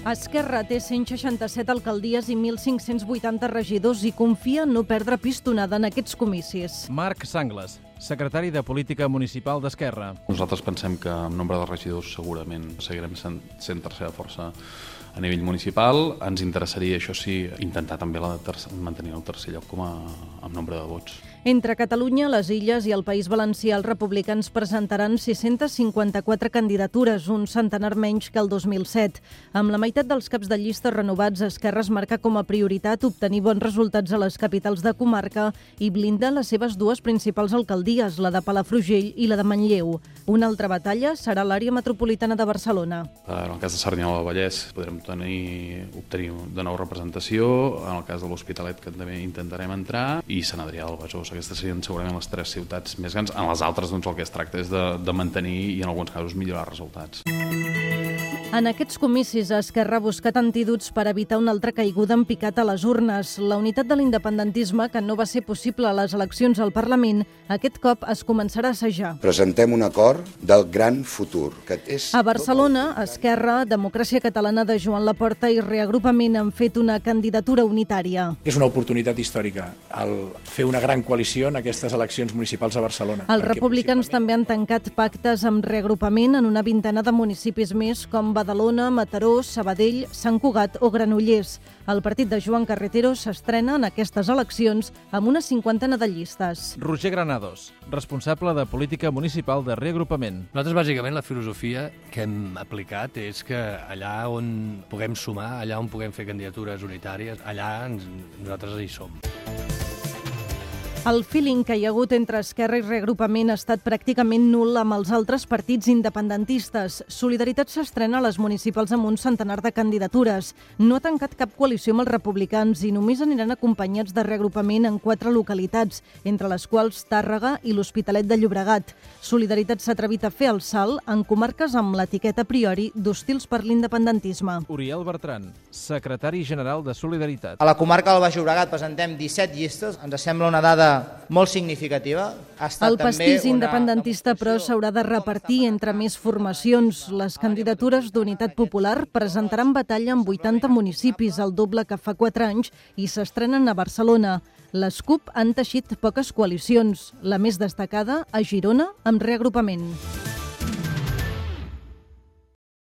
Esquerra té 167 alcaldies i 1.580 regidors i confia en no perdre pistonada en aquests comicis. Marc Sangles, secretari de Política Municipal d'Esquerra. Nosaltres pensem que amb nombre de regidors segurament seguirem sent, sent tercera força a nivell municipal. Ens interessaria, això sí, intentar també la tercer, mantenir el tercer lloc com a, amb nombre de vots. Entre Catalunya, les Illes i el País Valencià, els republicans presentaran 654 candidatures, un centenar menys que el 2007. Amb la meitat dels caps de llista renovats, Esquerra es marca com a prioritat obtenir bons resultats a les capitals de comarca i blinda les seves dues principals alcaldies, la de Palafrugell i la de Manlleu. Una altra batalla serà l'àrea metropolitana de Barcelona. En el cas de Cerdanyola del Vallès podrem tenir, obtenir de nou representació, en el cas de l'Hospitalet que també intentarem entrar, i Sant Adrià del Besòs aquestes serien segurament les tres ciutats més grans. En les altres doncs, el que es tracta és de, de mantenir i en alguns casos millorar resultats. En aquests comicis, Esquerra ha buscat antídots per evitar una altra caiguda en picat a les urnes. La unitat de l'independentisme, que no va ser possible a les eleccions al Parlament, aquest cop es començarà a assajar. Presentem un acord del gran futur. Que és a Barcelona, Esquerra, Democràcia Catalana de Joan Laporta i Reagrupament han fet una candidatura unitària. És una oportunitat històrica el fer una gran coalició en aquestes eleccions municipals a Barcelona. Els republicans també han tancat pactes amb Reagrupament en una vintena de municipis més com Badalona, Mataró, Sabadell, Sant Cugat o Granollers. El partit de Joan Carretero s'estrena en aquestes eleccions amb una cinquantena de llistes. Roger Granados, responsable de Política Municipal de Reagrupament. Nosaltres, bàsicament, la filosofia que hem aplicat és que allà on puguem sumar, allà on puguem fer candidatures unitàries, allà ens, nosaltres hi som. El feeling que hi ha hagut entre Esquerra i Reagrupament ha estat pràcticament nul amb els altres partits independentistes. Solidaritat s'estrena a les municipals amb un centenar de candidatures. No ha tancat cap coalició amb els republicans i només aniran acompanyats de Reagrupament en quatre localitats, entre les quals Tàrrega i l'Hospitalet de Llobregat. Solidaritat s'ha atrevit a fer el salt en comarques amb l'etiqueta a priori d'hostils per l'independentisme. Oriol Bertran, secretari general de Solidaritat. A la comarca del Baix Llobregat presentem 17 llistes. Ens sembla una dada molt significativa. Ha estat el pastís una independentista, però, s'haurà de repartir entre més formacions. Les candidatures d'Unitat Popular presentaran batalla en 80 municipis, el doble que fa 4 anys, i s'estrenen a Barcelona. Les CUP han teixit poques coalicions, la més destacada a Girona amb reagrupament.